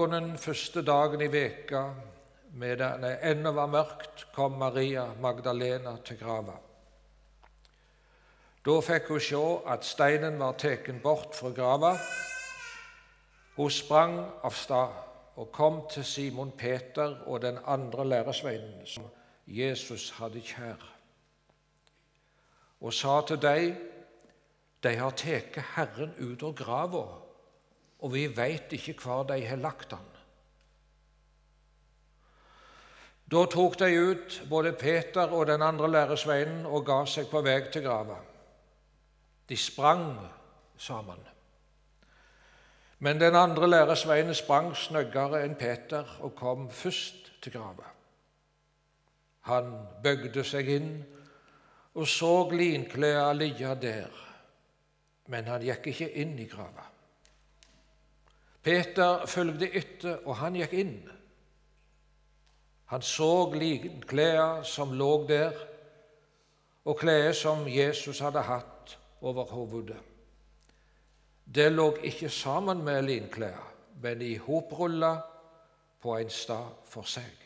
morgenen første dagen i veka, medan det ennå var mørkt, kom Maria Magdalena til grava. Da fikk hun se at steinen var tatt bort fra grava. Hun sprang av sted og kom til Simon Peter og den andre læresveinen som Jesus hadde kjær, og sa til dem, de har tatt Herren ut av grava, og vi veit ikke hvor de har lagt han. Da tok de ut både Peter og den andre læresveinen og ga seg på vei til grava. De sprang sammen. Men den andre læresveinen sprang snøggere enn Peter og kom først til grava. Han bøgde seg inn og så linklærne ligge der, men han gikk ikke inn i grava. Peter fulgte etter, og han gikk inn. Han så klærne som lå der, og klærne som Jesus hadde hatt over hodet. Det lå ikke sammen med linklærne, men i hoprulla på en stad for seg.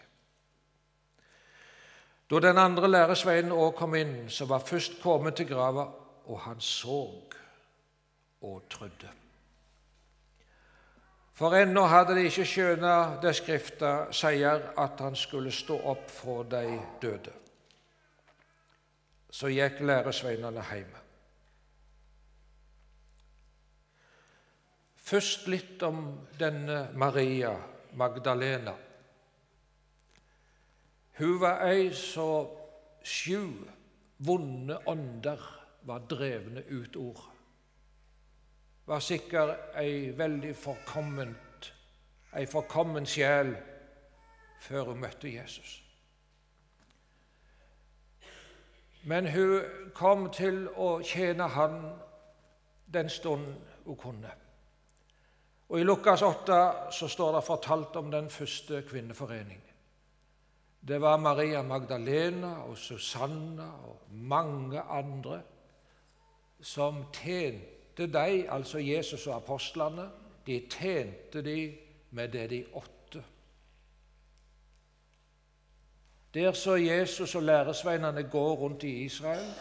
Da den andre læresveinen òg kom inn, så var først kommet til grava, og han så og trodde. For ennå hadde de ikke skjønt det Skrifta sier, at han skulle stå opp fra de døde. Så gikk læresveinene hjem. Først litt om denne Maria Magdalena. Hun var ei så sju vonde ånder var drevne ut ord var sikkert ei veldig forkomment, ei forkommen sjel før hun møtte Jesus. Men hun kom til å tjene Han den stunden hun kunne. Og I Lukas 8 så står det fortalt om den første kvinneforening. Det var Maria Magdalena og Susanna og mange andre som tjente tjente de, altså Jesus og apostlene, de tjente de med det de åtte. Der så Jesus og læresveinene går rundt i Israel,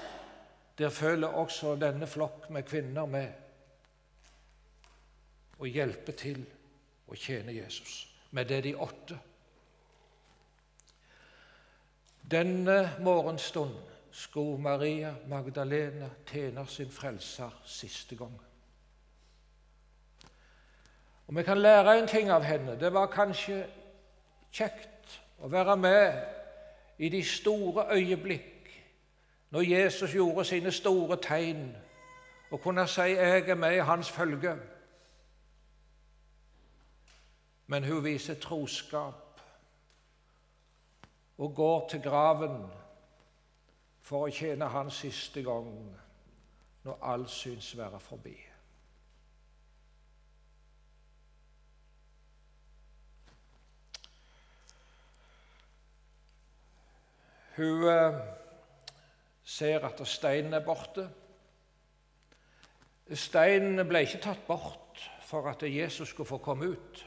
der følger også denne flokk med kvinner med og hjelpe til å tjene Jesus med det de åtte. Denne morgenstund skulle Maria Magdalena tjene sin frelser siste gang. Og Vi kan lære en ting av henne. Det var kanskje kjekt å være med i de store øyeblikk når Jesus gjorde sine store tegn, og kunne si 'Jeg er med i hans følge'. Men hun viser troskap og går til graven for å tjene Han siste gang når alt syns være forbi. Hun eh, ser at steinen er borte. Steinen ble ikke tatt bort for at Jesus skulle få komme ut,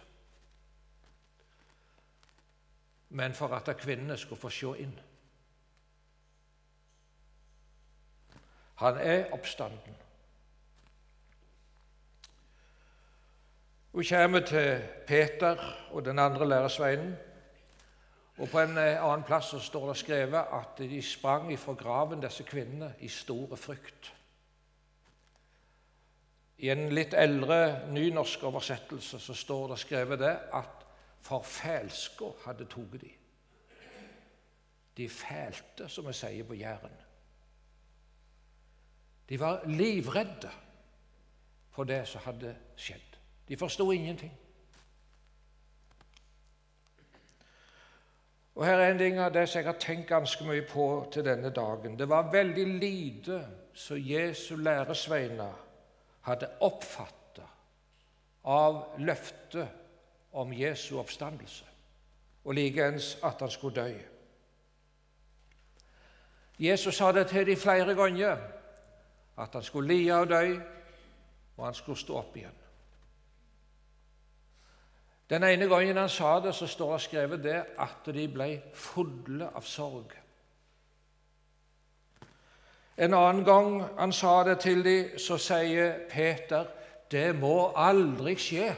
men for at kvinnene skulle få se inn. Han er oppstanden. Hun kommer til Peter og den andre læresveinen. Og På en eh, annen plass så står det skrevet at de sprang ifra graven, disse kvinnene, i store frykt. I en litt eldre nynorsk oversettelse så står det skrevet det at forfælska hadde tatt de. De fælte, som vi sier på Jæren. De var livredde for det som hadde skjedd. De forsto ingenting. Og Her er en ting av det som jeg har tenkt ganske mye på til denne dagen. Det var veldig lite som Jesu læresveiner hadde oppfatta av løftet om Jesu oppstandelse, og likeens at han skulle dø. Jesus sa det til dem flere ganger at han skulle lide og dø, og han skulle stå opp igjen. Den ene gangen han sa det, så står det skrevet det at de ble fulle av sorg. En annen gang han sa det til dem, så sier Peter, 'Det må aldri skje'.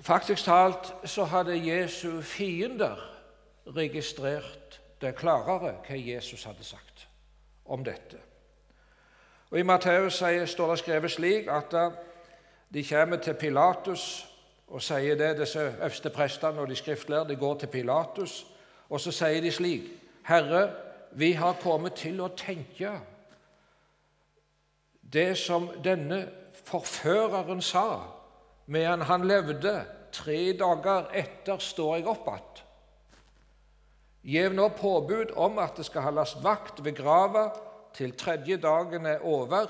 Faktisk talt så hadde Jesu fiender registrert det klarere hva Jesus hadde sagt om dette. Og I Matteus står det skrevet slik at de kommer til Pilatus og sier det, disse øverste prestene og de skriftlærde de går til Pilatus, og så sier de slik Herre, vi har kommet til å tenke det som denne forføreren sa medan han levde. Tre dager etter står jeg opp igjen. Gjev nå påbud om at det skal holdes vakt ved grava til tredje dagen er over.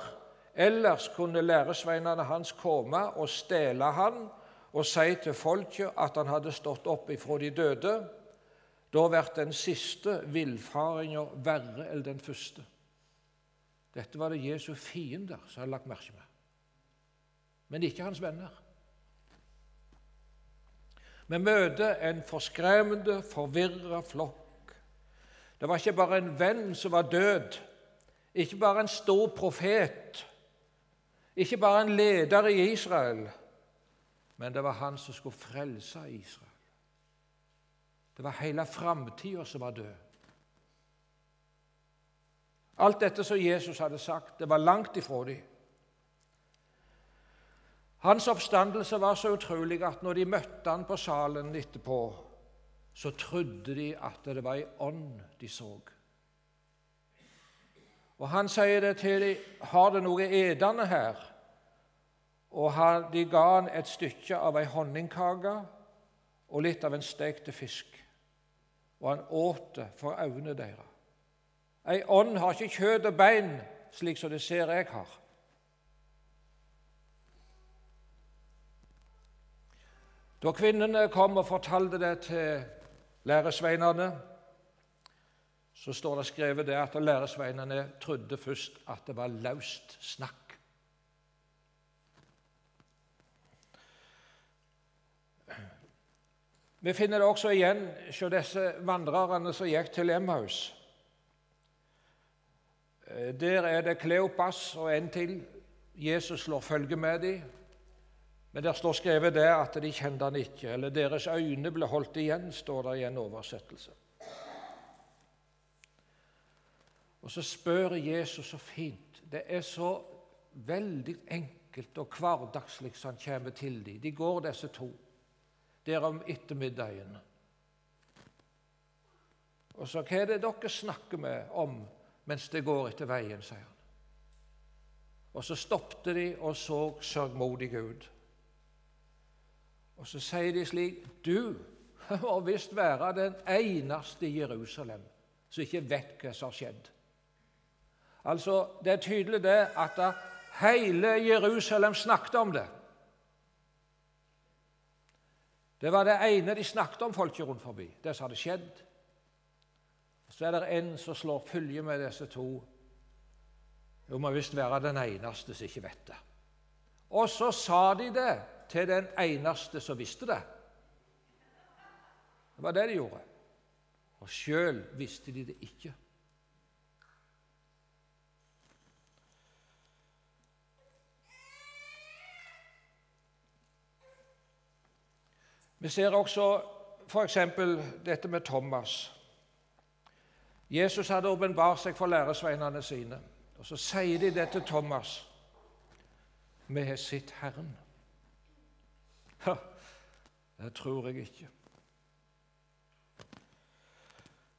Ellers kunne læresveinene hans komme og stjele han og si til folket at han hadde stått opp ifra de døde. Da blir den siste villfaringa verre enn den første. Dette var det Jesu fiender som hadde lagt merke med, men ikke hans venner. Vi møter en forskremmende, forvirra flokk. Det var ikke bare en venn som var død, ikke bare en stor profet, ikke bare en leder i Israel, men det var han som skulle frelse Israel. Det var hele framtida som var død. Alt dette som Jesus hadde sagt, det var langt ifra dem. Hans oppstandelse var så utrolig at når de møtte han på salen etterpå, så trodde de at det var ei ånd de så. Og Han sier det til dem, 'Har det noe edende her?' Og de ga han et stykke av ei honningkake og litt av en stekte fisk. Og han åt det for øynene deres. Ei ånd har ikke kjøtt og bein, slik som det ser jeg har. Da kvinnene kom og fortalte det til læresveinene, så står det skrevet det at læresveinene trodde først at det var løst snakk. Vi finner det også igjen hos disse vandrerne som gikk til Emmaus. Eh, der er det Kleopas og en til. Jesus slår følge med dem. Men der står skrevet det at de kjente han ikke, eller deres øyne ble holdt igjen, står det i en oversettelse. Og så spør Jesus så fint. Det er så veldig enkelt og hverdagslig som han kommer til dem. De går, disse to der om ettermiddagen. Og så hva er det dere snakker med om mens det går etter veien, sier han. Og så stoppet de og så sørgmodig ut. Og så sier de slik Du må visst være den eneste i Jerusalem som ikke vet hva som har skjedd. Altså, Det er tydelig det at hele Jerusalem snakket om det. Det var det ene de snakket om folket rundt forbi, det som hadde skjedd. Så er det en som slår følge med disse to. Hun må visst være den eneste som ikke vet det. Og så sa de det til den eneste som visste det. Det var det de gjorde. Og sjøl visste de det ikke. Vi ser også f.eks. dette med Thomas. Jesus hadde åpenbart seg for læresveinene sine. Og Så sier de det til Thomas. Vi har sett Herren. Ha, det tror jeg ikke.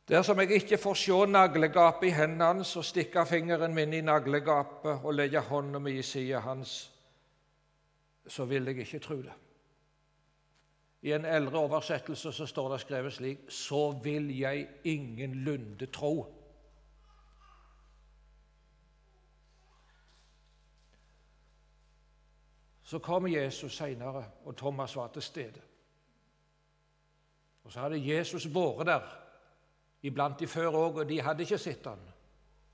Dersom jeg ikke får se naglegapet i hendene hans og stikke fingeren min i naglegapet og legge hånda mi i sida hans, så vil jeg ikke tro det. I en eldre oversettelse så står det skrevet slik Så vil jeg ingenlunde tro. Så kom Jesus seinere, og Thomas var til stede. Og Så hadde Jesus vært der iblant de før òg, og de hadde ikke sett han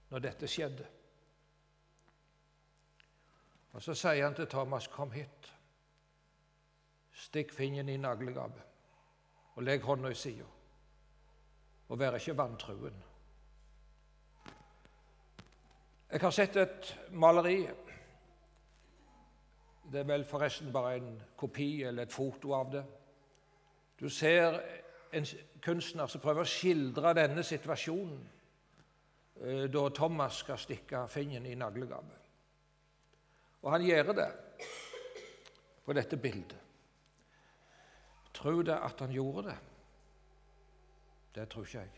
når dette skjedde. Og Så sier han til Thomas, 'Kom hit. Stikk fingeren i naglegapet, og legg hånda i sida.' Og vær ikke vantruen. Jeg har sett et maleri. Det er vel forresten bare en kopi eller et foto av det. Du ser en kunstner som prøver å skildre denne situasjonen eh, da Thomas skal stikke fingeren i naglegapet. Og han gjør det på dette bildet. Tror det at han gjorde det? Det tror ikke jeg.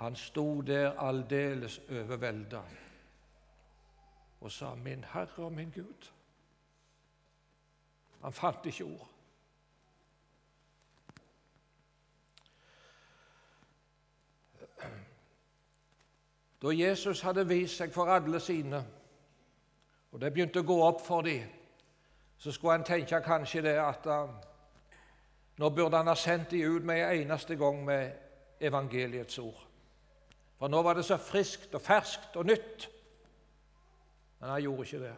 Han sto der aldeles overvelda og sa 'Min Herre og min Gud'. Han fant ikke ord. Da Jesus hadde vist seg for alle sine, og det begynte å gå opp for dem, så skulle han tenke kanskje det at uh, nå burde han ha sendt dem ut med en eneste gang med evangeliets ord. For nå var det så friskt og ferskt og nytt. Men han gjorde ikke det.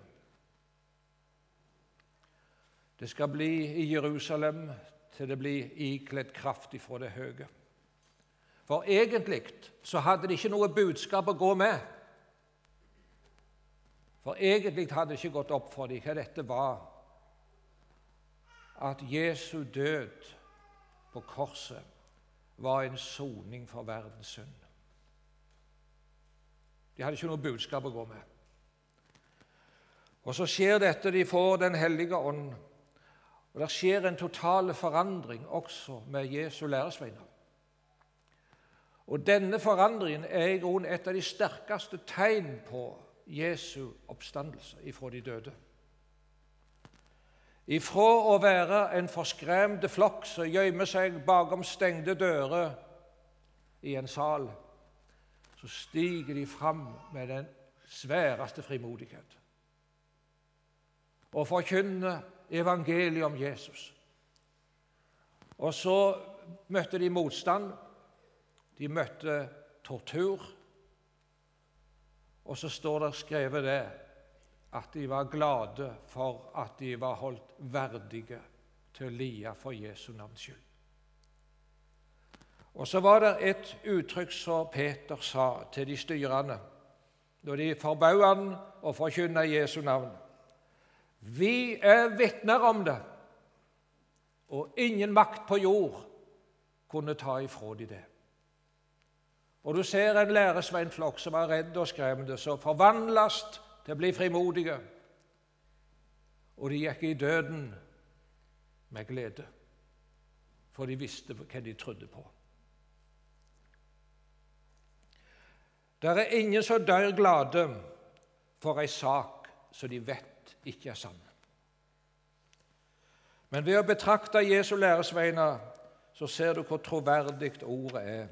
Det skal bli i Jerusalem til det blir ikledd kraft ifra det høye. For egentlig så hadde de ikke noe budskap å gå med. For egentlig hadde det ikke gått opp for dem hva dette var. At Jesu død på korset var en soning for verdens synd. De hadde ikke noe budskap å gå med. Og så skjer dette, de får Den hellige ånd. Og Det skjer en total forandring også med Jesu læresveiner. Og denne forandringen er i grunnen et av de sterkeste tegn på Jesu oppstandelse ifra de døde. Ifra å være en forskremt flokk som gjemmer seg bakom stengte dører i en sal, så stiger de fram med den sværeste frimodighet og forkynne evangeliet om Jesus. Og så møtte de motstand de møtte tortur. Og så står det skrevet det at de var glade for at de var holdt verdige til å lie for Jesu navns skyld. Og så var det et uttrykk som Peter sa til de styrende da de forbød han å forkynne Jesu navn. Vi er vitner om det, og ingen makt på jord kunne ta ifra de det. Og du ser en læresveinflokk som er redd og skremt, som forvandles til å bli frimodige. Og de gikk i døden med glede, for de visste hva de trodde på. Det er ingen som dør glade for ei sak som de vet ikke er sann. Men ved å betrakte Jesu læresveiner så ser du hvor troverdig ordet er.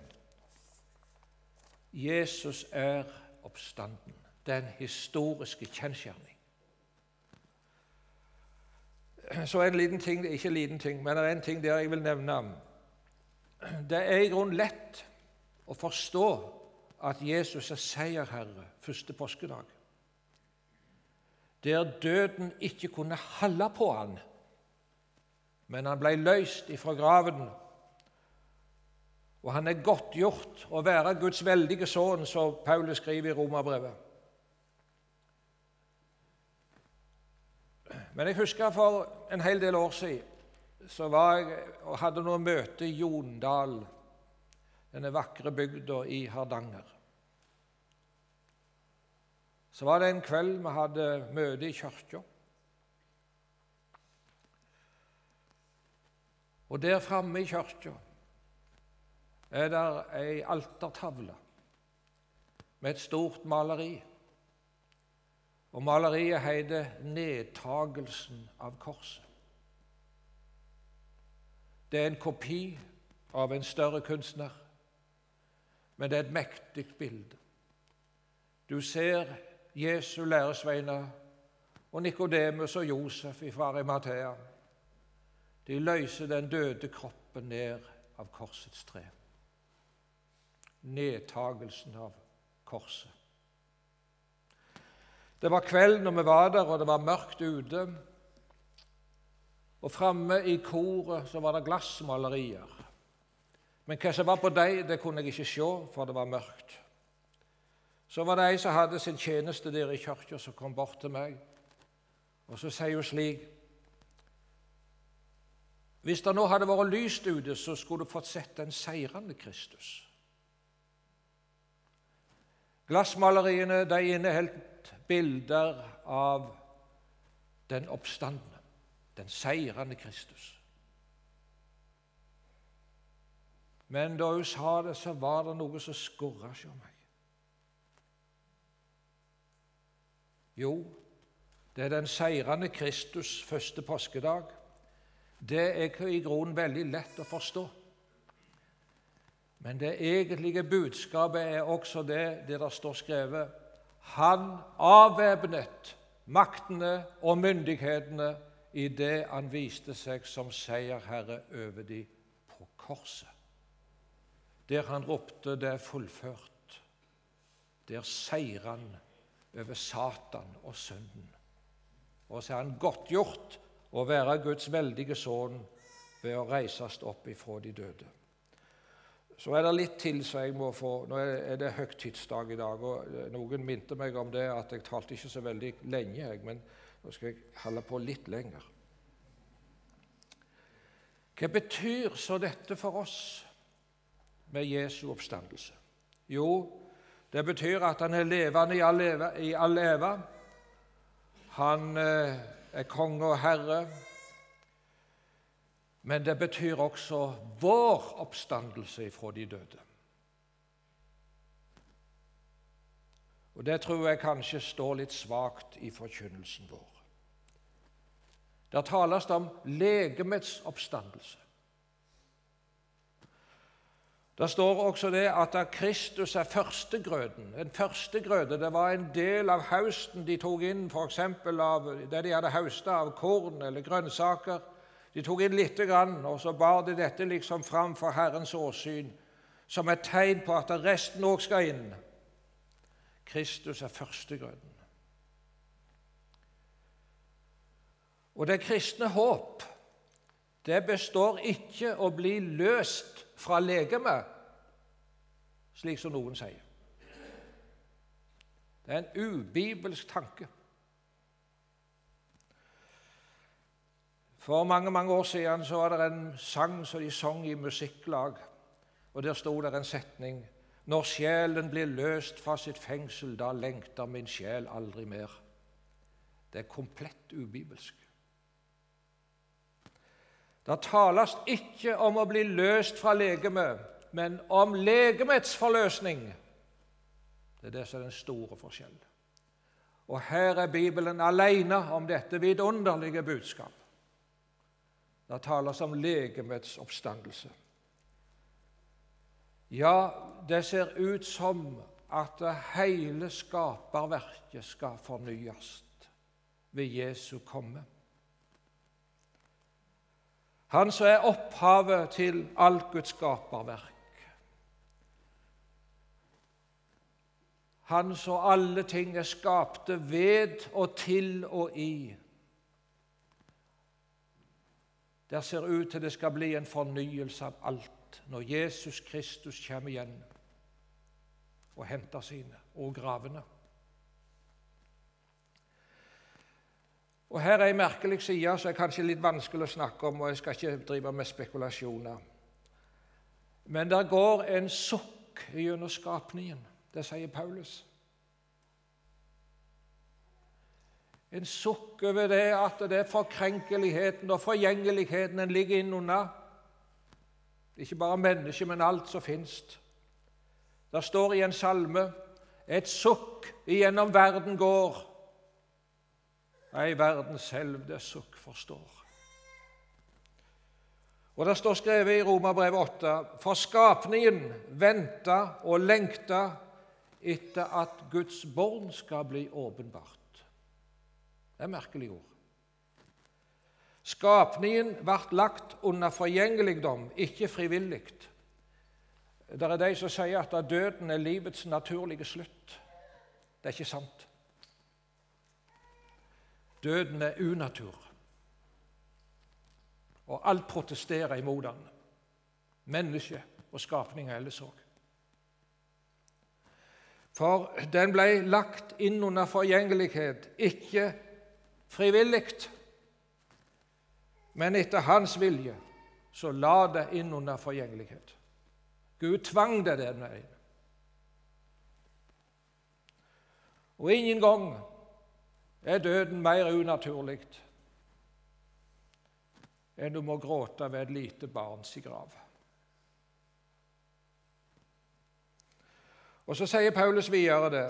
Jesus er oppstanden. Den historiske kjensgjerning. Så en liten ting, ikke en liten ting, men det er en ting der jeg vil nevne. Det er i grunnen lett å forstå at Jesus er seierherre første påskedag. Der døden ikke kunne holde på han, men han ble løst ifra graven og han er godtgjort å være Guds veldige sønn, som Paulus skriver i Romerbrevet. Men jeg husker for en hel del år siden så var jeg og hadde noe møte i Jondal, denne vakre bygda i Hardanger. Så var det en kveld vi hadde møte i kirka. Og der framme i kirka er det ei altertavle med et stort maleri. Og Maleriet heter 'Nedtagelsen av korset'. Det er en kopi av en større kunstner, men det er et mektig bilde. Du ser Jesu læresveiner og Nikodemus og Josef fra Arimathea. De løser den døde kroppen ned av korsets tre nedtagelsen av korset. Det var kveld når vi var der, og det var mørkt ute. Og framme i koret så var det glassmalerier. Men hva som var på dem, det kunne jeg ikke se, for det var mørkt. Så var det ei som hadde sin tjeneste der i kirka, som kom bort til meg. Og så sier hun slik Hvis det nå hadde vært lyst ute, så skulle du fått sett den seirende Kristus. Glassmaleriene de inneholdt bilder av den oppstandende, den seirende Kristus. Men da hun sa det, så var det noe som skurra hos meg. Jo, det er den seirende Kristus første påskedag. Det er i grunnen veldig lett å forstå. Men det egentlige budskapet er også det det der står skrevet Han avvæpnet maktene og myndighetene i det han viste seg som seierherre over de på korset. Der han ropte 'Det er fullført'. Der seier han over Satan og synden. Og så er han godtgjort å være Guds veldige sønn ved å reises opp ifra de døde. Så er det litt til som jeg må få Nå er det høytidsdag i dag, og noen minte meg om det at jeg talte ikke så veldig lenge, jeg, men nå skal jeg holde på litt lenger. Hva betyr så dette for oss med Jesu oppstandelse? Jo, det betyr at han er levende i all, eva, i all eve. Han eh, er konge og herre. Men det betyr også vår oppstandelse ifra de døde. Og Det tror jeg kanskje står litt svakt i forkynnelsen vår. Der tales det om legemets oppstandelse. Det står også det at Kristus er førstegrøden. En førstegrøde det var en del av hausten de tok inn f.eks. av det de hadde høsta av korn eller grønnsaker. De tok inn lite grann, og så bar de dette liksom fram for Herrens åsyn som et tegn på at resten òg skal inn. Kristus er førstegrøden. Og det kristne håp det består ikke å bli løst fra legemet, slik som noen sier. Det er en ubibelsk tanke. For mange mange år siden så var det en sang som de sang i musikklag, og der sto det en setning Når sjelen blir løst fra sitt fengsel, da lengter min sjel aldri mer. Det er komplett ubibelsk. Det tales ikke om å bli løst fra legemet, men om legemets forløsning. Det er det som er den store forskjellen. Og her er Bibelen alene om dette vidunderlige budskap. Det tales om legemets oppstandelse. Ja, det ser ut som at hele skaperverket skal fornyes ved Jesu komme. Han som er opphavet til alt Guds skaperverk. Han som alle ting er skapte ved og til og i. Der ser ut til det skal bli en fornyelse av alt når Jesus Kristus kommer igjen og henter sine og gravene. Og Her er ei merkelig side som er kanskje litt vanskelig å snakke om, og jeg skal ikke drive med spekulasjoner. Men der går en sukk gjennom skapningen. Det sier Paulus. En sukk over det at det er forkrenkeligheten og forgjengeligheten en ligger innunder. Ikke bare mennesket, men alt som fins. Der står i en salme et sukk igjennom verden går Ei verden selv det sukk forstår. Og Det står skrevet i Romerbrevet 8.: For skapningen venta og lengta etter at Guds barn skal bli åpenbart. Det er merkelige ord. Skapningen ble lagt under forgjengeligdom, ikke frivillig. Det er de som sier at døden er livets naturlige slutt. Det er ikke sant. Døden er unatur. Og alt protesterer imot den. Mennesket og skapninga ellers òg. For den ble lagt inn under forgjengelighet, ikke frivillig, men etter hans vilje. Så la det inn under forgjengelighet. Gud tvang det den veien. Og ingen gang er døden mer unaturlig enn du må gråte ved et lite barns grav. Og Så sier Paulus videre det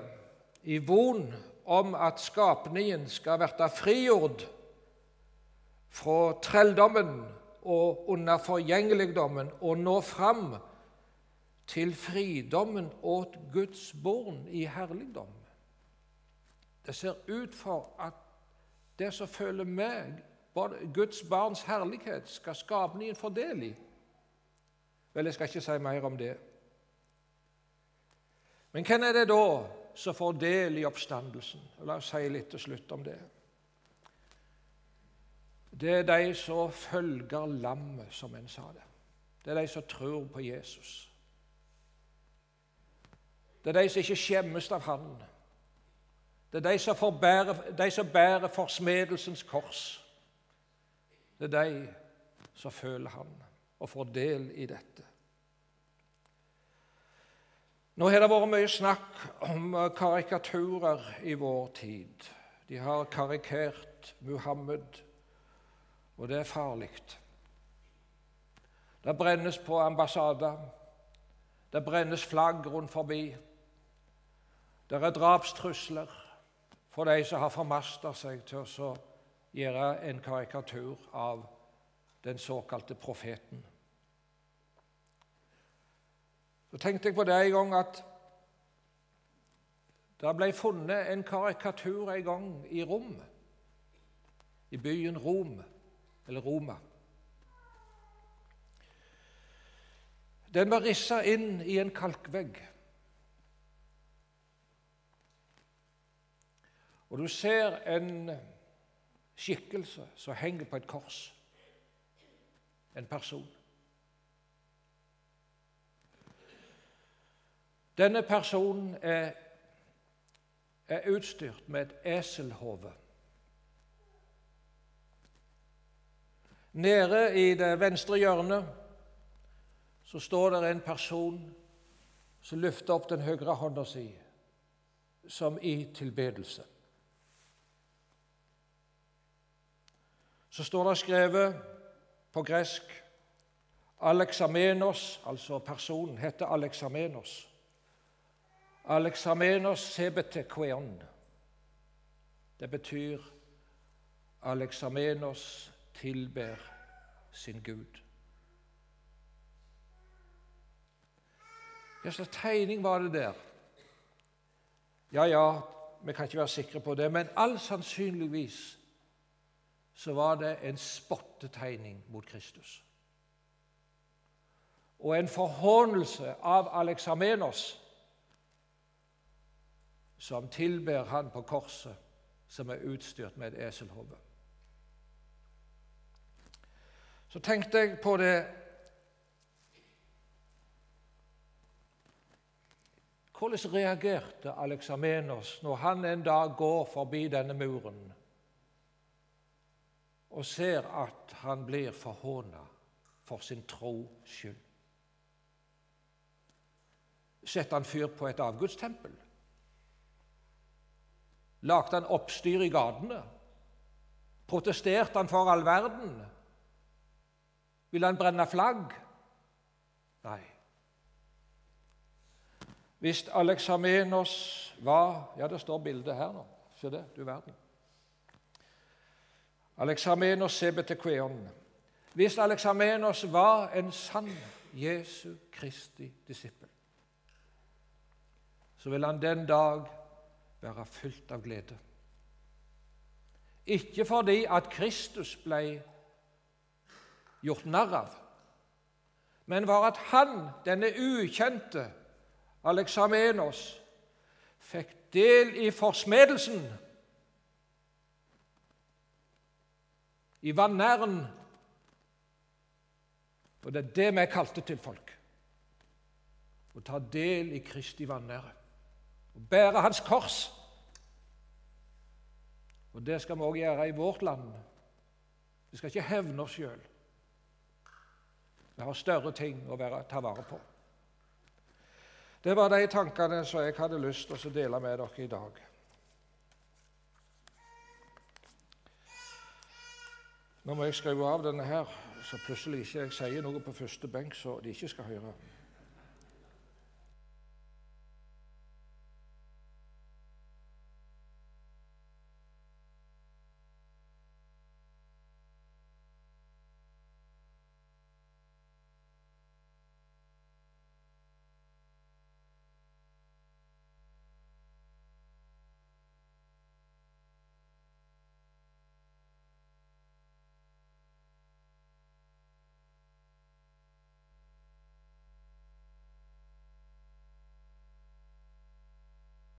i von om at skapningen skal verte frigjort fra trelldommen og under forgjengeligdommen og nå fram til fridommen åt Guds born i herligdom. Det ser ut for at det som følger med Guds barns herlighet, skal skapningen få del i. Vel, jeg skal ikke si mer om det. Men hvem er det da som får del i oppstandelsen? La oss si litt til slutt om det. Det er de som følger lammet, som en sa det. Det er de som tror på Jesus. Det er de som ikke skjemmes av Han. Det er de som, forbærer, de som bærer forsmedelsens kors. Det er de som føler Han og får del i dette. Nå har det vært mye snakk om eh, karikaturer i vår tid. De har karikert Muhammed, og det er farlig. Det brennes på ambassader, det brennes flagg rundt forbi. Det er drapstrusler for de som har formasta seg til å gjøre en karikatur av den såkalte profeten. Så tenkte jeg på det en gang at det ble funnet en karikatur en gang i Rom, i byen Rom, eller Roma. Den var rissa inn i en kalkvegg. Og du ser en skikkelse som henger på et kors. En person. Denne personen er, er utstyrt med et eselhode. Nede i det venstre hjørnet så står det en person som løfter opp den høyre hånda si, som i tilbedelse. Så står det skrevet på gresk Alexamenos, altså personen heter Alexamenos. Alexamenos sebetekweon. Det betyr Alexamenos tilber sin Gud. Hva slags tegning var det der? Ja, ja, vi kan ikke være sikre på det, men all sannsynligvis så var det en spottetegning mot Kristus. Og en forhånelse av Aleksamenos, som tilber han på korset, som er utstyrt med et eselhode. Så tenkte jeg på det Hvordan reagerte Aleksamenos når han en dag går forbi denne muren og ser at han blir forhåna for sin tro skyld? Setter han fyr på et avgudstempel? Lagde han oppstyr i gatene? Protesterte han for all verden? Ville han brenne flagg? Nei. Hvis Alexamenos var Ja, det står bildet her nå. Se det, du verden. Alexamenos sebetekveon. Hvis Aleksamenos var en sann Jesu Kristi disippel, så vil han den dag være fylt av glede. Ikke fordi at Kristus ble gjort narr av, men var at han, denne ukjente Aleksamenos, fikk del i forsmedelsen i vanæren. Og det er det vi er kalte til folk. Å ta del i Kristi vanære. Å bære Hans kors. Og det skal vi òg gjøre i vårt land. Vi skal ikke hevne oss sjøl. Vi har større ting å være, ta vare på. Det var de tankene som jeg hadde lyst til å dele med dere i dag. Nå må jeg skru av denne her, så plutselig ikke jeg sier noe på første benk så de ikke skal høre.